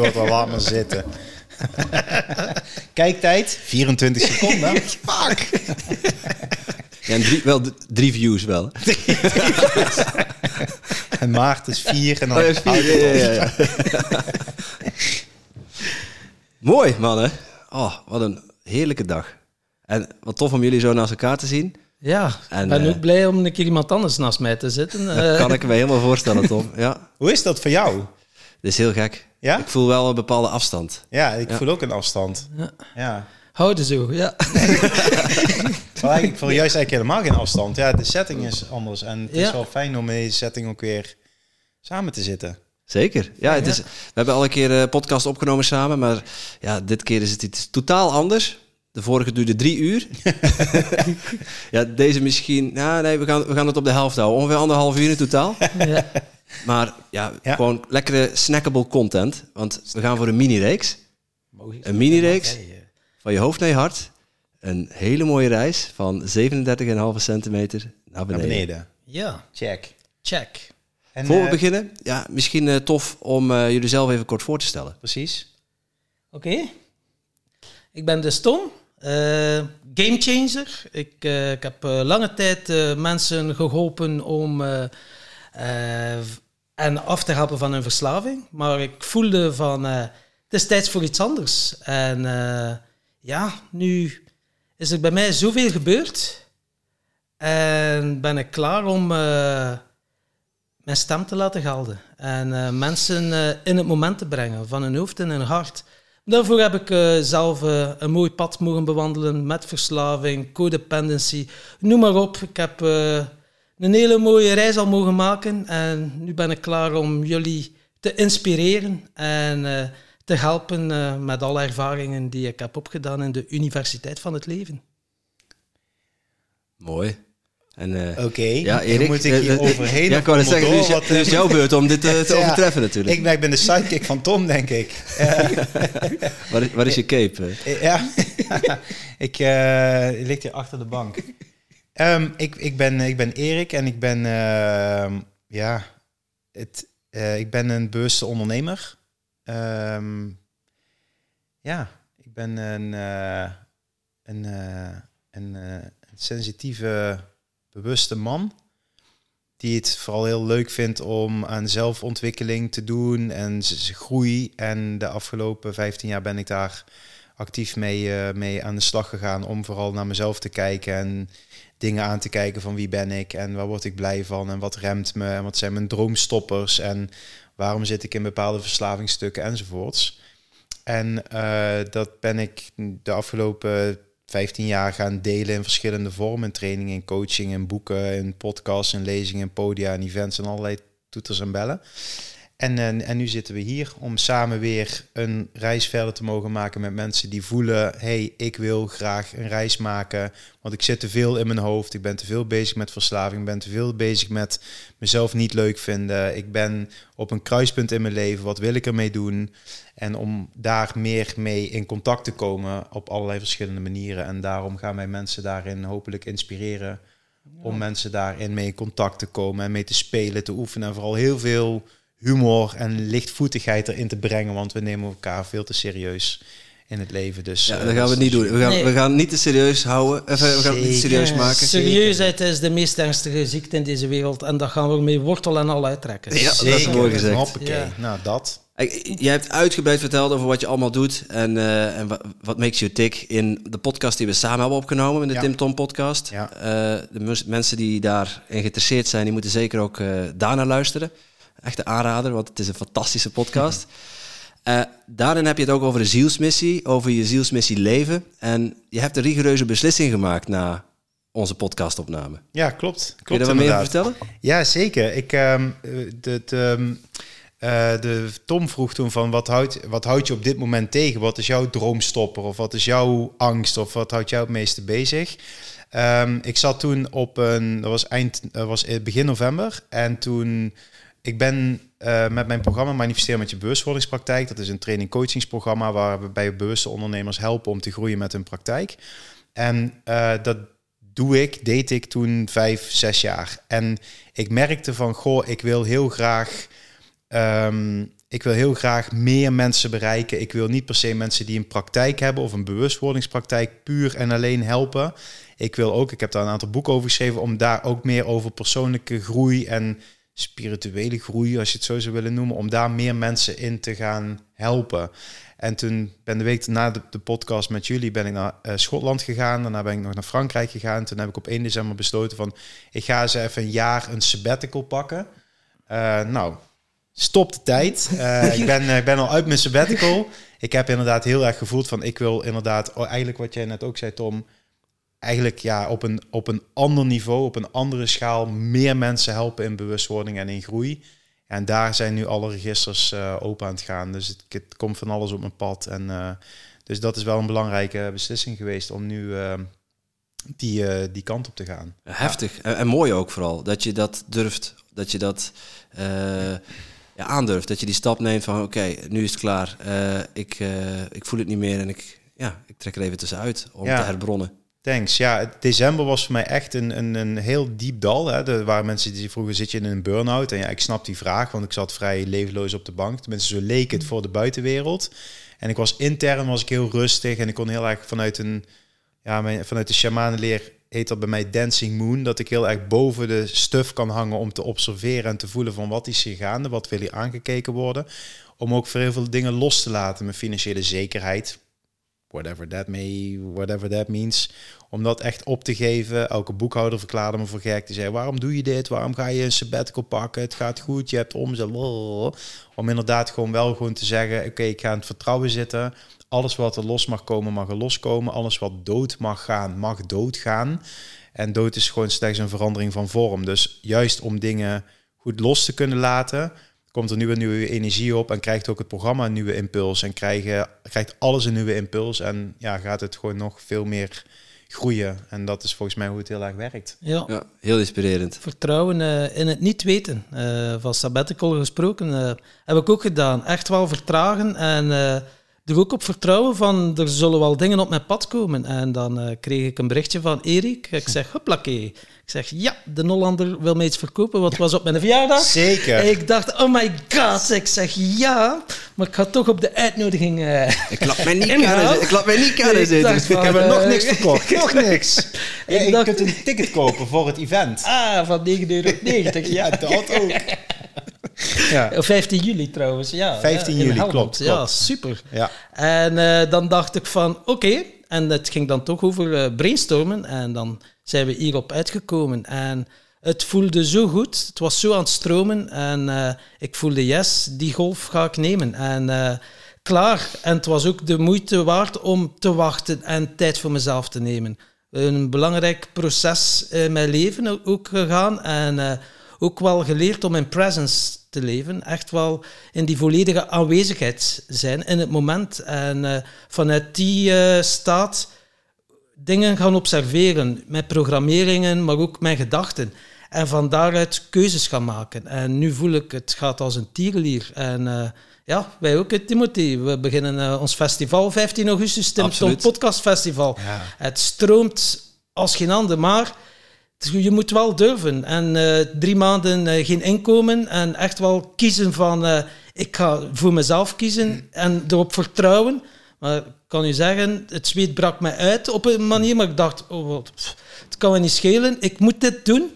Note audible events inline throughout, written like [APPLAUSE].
hoort wel laat maar zitten. Kijktijd, 24 seconden. [LAUGHS] Fuck! Ja, en drie, wel drie views wel. [LAUGHS] En Maarten is 4 en dan Oh, ja, vier, ja, ja. Mooi, mannen. Oh, wat een heerlijke dag. En wat tof om jullie zo naast elkaar te zien. Ja, En, ik ben eh, ook blij om een keer iemand anders naast mij te zitten. [LAUGHS] Dat Eh, kan ik me helemaal voorstellen, Tom. Ja, Hoe is dat voor jou? dit is heel gek. Ja? Ik voel wel een bepaalde afstand. Ja, ik Ja. voel ook een afstand. Ja. Ja. houden zo, ja. [LAUGHS] Maar ik voel juist eigenlijk helemaal geen afstand. Ja, de setting is anders. En het is wel fijn om in deze setting ook weer samen te zitten. Zeker. Ja, het is, we hebben al een keer een podcast opgenomen samen, maar ja, dit keer is het iets totaal anders. De vorige duurde drie uur. [LAUGHS] ja, deze misschien... Nou, nee, we gaan, we gaan het op de helft houden. Ongeveer anderhalf uur in totaal. ja. Maar ja, Ja. gewoon lekkere snackable content. Want we gaan voor een mini-reeks. Een mini-reeks van je hoofd naar je hart. Een hele mooie reis van 37,5 centimeter naar Naar beneden. beneden. Ja, Check. check. En, Voor we eh, beginnen, ja, misschien eh, tof om eh, jullie zelf even kort voor te stellen. Precies. Oké. Ik ben dus Tom, eh gamechanger. Ik, eh, ik heb eh, lange tijd eh, mensen geholpen om en af te helpen van hun verslaving. Maar ik voelde van, eh, het is tijd voor iets anders. En eh, ja, nu is er bij mij zoveel gebeurd. En ben ik klaar om eh, mijn stem te laten gelden. En eh, mensen eh, in het moment te brengen, van hun hoofd en hun hart. Daarvoor heb ik eh, zelf eh, een mooi pad mogen bewandelen met verslaving, codependency, noem maar op. Ik heb eh, een hele mooie reis al mogen maken en nu ben ik klaar om jullie te inspireren en eh, te helpen eh, met alle ervaringen die ik heb opgedaan in de Universiteit van het Leven. Mooi. Eh, Oké, ja, dan Erik. moet ik hier overheen. Ja, ik wou net zeggen, Wat, nu is jouw beurt om dit [LAUGHS] te Ja. overtreffen natuurlijk. ik, ben, ik ben de sidekick van Tom, denk ik. Eh, [LAUGHS] Waar, is, waar is je cape? ja, [LAUGHS] ik eh ligt hier achter de bank. Ehm, ik, ik, ben, ik ben Erik en ik ben, ehm, ja, het, eh, ik ben een bewuste ondernemer. Ehm, ja, ik ben een, eh, een, eh, een, een sensitieve, bewuste man. Die het vooral heel leuk vindt om aan zelfontwikkeling te doen en groei. En de afgelopen 15 jaar ben ik daar actief mee, mee aan de slag gegaan om vooral naar mezelf te kijken en dingen aan te kijken van wie ben ik en waar word ik blij van en wat remt me en wat zijn mijn droomstoppers en waarom zit ik in bepaalde verslavingsstukken enzovoorts. En eh, dat ben ik de afgelopen 15 jaar gaan delen in verschillende vormen. In training, in coaching, in boeken, in podcasts, in lezingen, in podia, in events en allerlei toeters en bellen. En, en, en nu zitten we hier om samen weer een reis verder te mogen maken met mensen die voelen: hey, ik wil graag een reis maken. Want ik zit te veel in mijn hoofd. Ik ben te veel bezig met verslaving. Ik ben te veel bezig met mezelf niet leuk vinden. Ik ben op een kruispunt in mijn leven. Wat wil ik ermee doen? En om daar meer mee in contact te komen op allerlei verschillende manieren. En daarom gaan wij mensen daarin hopelijk inspireren. Om mensen daarin mee in contact te komen en mee te spelen, te oefenen. En vooral heel veel humor en lichtvoetigheid erin te brengen. Want we nemen elkaar veel te serieus in het leven. Dus, Ja, eh, dat gaan we niet doen. We gaan, Nee. we gaan niet te serieus houden. Even, we gaan het niet serieus maken. Serieusheid is de meest ernstige ziekte in deze wereld en dat gaan we met wortel en al uittrekken. Ja, dat is mooi gezegd. Hoppakee. Ja. Nou, dat. Jij hebt uitgebreid verteld over wat je allemaal doet en, eh, en wa- wat makes you tick in de podcast die we samen hebben opgenomen, in de Ja. Tim Tom podcast. Ja. Eh, de mensen die daarin geïnteresseerd zijn, die moeten zeker ook eh daarnaar luisteren. Echte aanrader, want het is een fantastische podcast. Eh, daarin heb je het ook over de zielsmissie, over je zielsmissie leven. En je hebt een rigoureuze beslissing gemaakt na onze podcastopname. Ja, klopt. klopt Kun je daar wat meer vertellen? Ja, zeker. Ik, eh, de, de, de Tom vroeg toen van wat houdt, wat houdt je op dit moment tegen? Wat is jouw droomstopper? Of wat is jouw angst? Of wat houdt jou het meeste bezig? Ehm, ik zat toen op een, dat was eind, dat was begin november. En toen, ik ben eh, met mijn programma Manifesteren met je bewustwordingspraktijk. Dat is een training coachingsprogramma waar we bij bewuste ondernemers helpen om te groeien met hun praktijk. En eh, dat doe ik, deed ik toen vijf, zes jaar. En ik merkte van, goh, ik wil heel graag... ehm, ik wil heel graag meer mensen bereiken. Ik wil niet per se mensen die een praktijk hebben of een bewustwordingspraktijk puur en alleen helpen. Ik wil ook, ik heb daar een aantal boeken over geschreven, om daar ook meer over persoonlijke groei en spirituele groei, als je het zo zou willen noemen, om daar meer mensen in te gaan helpen. En toen ben de week na de, de podcast met jullie ben ik naar eh, Schotland gegaan. Daarna ben ik nog naar Frankrijk gegaan. Toen heb ik op 1 december besloten van ik ga eens even een jaar een sabbatical pakken. Uh, nou, stop de tijd. Uh, ik, ben, ik ben al uit mijn sabbatical. Ik heb inderdaad heel erg gevoeld van ik wil inderdaad, oh, eigenlijk wat jij net ook zei Tom, eigenlijk ja, op, een, op een ander niveau, op een andere schaal, meer mensen helpen in bewustwording en in groei. En daar zijn nu alle registers uh, open aan het gaan. Dus het, het, komt van alles op mijn pad. En uh, dus dat is wel een belangrijke beslissing geweest om nu uh, die, die kant op te gaan. Heftig. En, en, mooi ook vooral. Dat je dat durft. Dat je dat ja, aandurft. Dat je die stap neemt van oké, nu is het klaar. ik, ik voel het niet meer en ik, ja, ik trek er even tussenuit om ja. te herbronnen. Thanks. Ja, december was voor mij echt een, een, een heel diep dal. Hè. Er waren mensen die vroegen, zit je in een burn-out? En ja, ik snap die vraag, want ik zat vrij levenloos op de bank. Tenminste, zo leek het voor de buitenwereld. En ik was intern was ik heel rustig en ik kon heel erg vanuit een... Ja, mijn, vanuit de shamanenleer heet dat bij mij Dancing Moon. Dat ik heel erg boven de stuf kan hangen om te observeren en te voelen van wat is hier gaande, wat wil hier aangekeken worden. Om ook voor heel veel dingen los te laten. Mijn financiële zekerheid, whatever that may, whatever that means. Om dat echt op te geven. Elke boekhouder verklaarde me voor gek. Die zei, waarom doe je dit? Waarom ga je een sabbatical pakken? Het gaat goed, je hebt omzet. Om inderdaad gewoon wel gewoon te zeggen, oké, ik ga in het vertrouwen zitten. Alles wat er los mag komen, mag er loskomen. Alles wat dood mag gaan, mag doodgaan. En dood is gewoon slechts een verandering van vorm. Dus juist om dingen goed los te kunnen laten, komt er nu een nieuwe energie op en krijgt ook het programma een nieuwe impuls en krijgen, krijgt alles een nieuwe impuls en ja, gaat het gewoon nog veel meer groeien. En dat is volgens mij hoe het heel erg werkt. Ja, ja heel inspirerend. Vertrouwen uh, in het niet weten. Uh, van sabbatical gesproken uh, heb ik ook gedaan. Echt wel vertragen en er ook op vertrouwen van er zullen wel dingen op mijn pad komen. En dan kreeg ik een berichtje van Erik. Ik zeg, hoppakee. Ik zeg, ja, de Nollander wil mij iets verkopen. Wat was op mijn verjaardag? Zeker. En ik dacht, oh my god. Ik zeg, ja, maar ik ga toch op de uitnodiging uh, Ik laat mij niet [LAUGHS] kennen. Ik laat mij niet kennen. Ik, dacht ik heb er nog niks verkocht. [LAUGHS] nog niks. Ja, ik dacht, kunt een ticket kopen voor het event. Ah, van 9,90 euro. [LAUGHS] ja, dat ook. Ja. [LAUGHS] 15 juli trouwens, ja. 15 juli, klopt, klopt, Ja, super. Ja. En uh, dan dacht ik van, oké. Okay. En het ging dan toch over uh, brainstormen. En dan zijn we hierop uitgekomen. En het voelde zo goed, het was zo aan het stromen. En uh, ik voelde, yes, die golf ga ik nemen. En klaar. En het was ook de moeite waard om te wachten en tijd voor mezelf te nemen. Een belangrijk proces in mijn leven ook gegaan. En ook wel geleerd om in presence te leven. Echt wel in die volledige aanwezigheid zijn in het moment. En vanuit die staat dingen gaan observeren, met programmeringen, maar ook met gedachten. En van daaruit keuzes gaan maken. En nu voel ik, het gaat als een tierenlier. En uh, ja, wij ook, Timothy. We beginnen ons festival 15 augustus, Tim Podcast Festival. Ja. Het stroomt als geen ander, maar je moet wel durven. En uh, drie maanden geen inkomen en echt wel kiezen van... ik ga voor mezelf kiezen en erop vertrouwen. Maar kan u zeggen, het zweet brak mij uit op een manier, maar ik dacht, oh, wat, het kan me niet schelen, ik moet dit doen.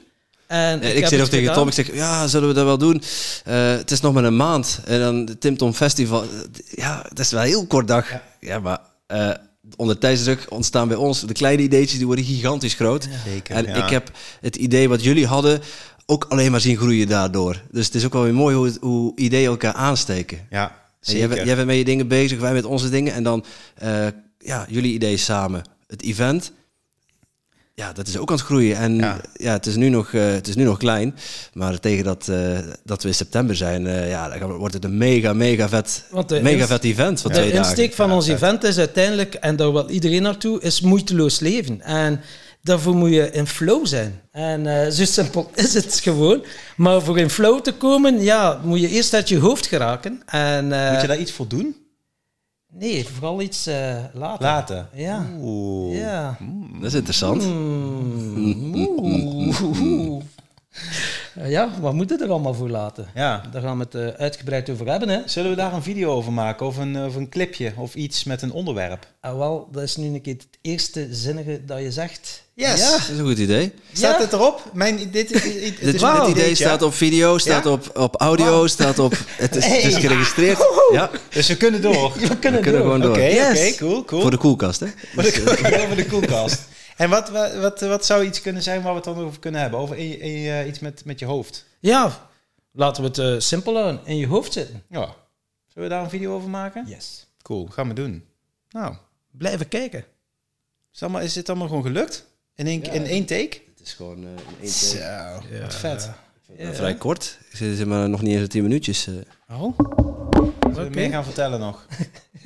En ik, ik zei nog tegen Tom, ik zeg, ja, zullen we dat wel doen? Uh, het is nog maar een maand. En dan de Tim Tom Festival, ja, dat is wel een heel kort dag. Ja, maar uh, onder tijdsdruk ontstaan bij ons de kleine ideetjes, die worden gigantisch groot. Zeker, en ik heb het idee wat jullie hadden, ook alleen maar zien groeien daardoor. Dus het is ook wel weer mooi hoe, hoe ideeën elkaar aansteken. Ja, Jij, bent, jij bent met je dingen bezig, wij met onze dingen. En dan uh, ja, jullie ideeën samen. Het event, ja, dat is ook aan het groeien. En ja, ja het, is nu nog, uh, het is nu nog klein. Maar tegen dat, uh, dat we in september zijn, uh, ja, dan wordt het een mega, mega vet, mega vet event van ja. twee de dagen. De insteek van ons event is uiteindelijk, en daar wil iedereen naartoe, is moeiteloos leven. En daarvoor moet je in flow zijn. En uh, zo simpel [LAUGHS] is het gewoon. Maar voor in flow te komen, ja, moet je eerst uit je hoofd geraken. En, uh, moet je daar iets voor doen? Nee, vooral iets uh, laten. Laten? Ja. Oeh. ja. Mm. Dat is interessant. [LAUGHS] Mm. Eh, ja, wat moet het er allemaal voor laten? Ja. Daar gaan we het eh, uitgebreid over hebben. Hè? Zullen we daar een video over maken? Of een, of een clipje? Of iets met een onderwerp? Ah, wel, dat is nu een keer het eerste zinnige dat je zegt. Yes. Ja. Dat is een goed idee. Staat Ja. het erop? Mijn, dit, dit, dit, idee staat op video, staat Ja? op, op audio, staat op... Het is, het is geregistreerd. Ja, Dus we kunnen door. We [LAUGHS] we kunnen, kunnen door. gewoon door. Oké, Yes. cool, cool. Voor de koelkast, hè? Voor de, koel- [LAUGHS] voor de koelkast. En wat, wat, wat, wat zou iets kunnen zijn waar we het dan over kunnen hebben? Over in, iets met, met je hoofd? Ja, laten we het eh, simpel houden. In je hoofd zitten. Ja. Zullen we daar een video over maken? Yes. Cool, gaan we doen. Nou, Blijven kijken. is, het allemaal, is dit allemaal gewoon gelukt? In één, in één take? Het is gewoon eh, in één Zo, take. wat vet. Eh, Vrij kort. Zit zeg maar nog niet eens op 10 minuutjes. eh. Oh, Zullen we meer gaan vertellen nog? [LAUGHS]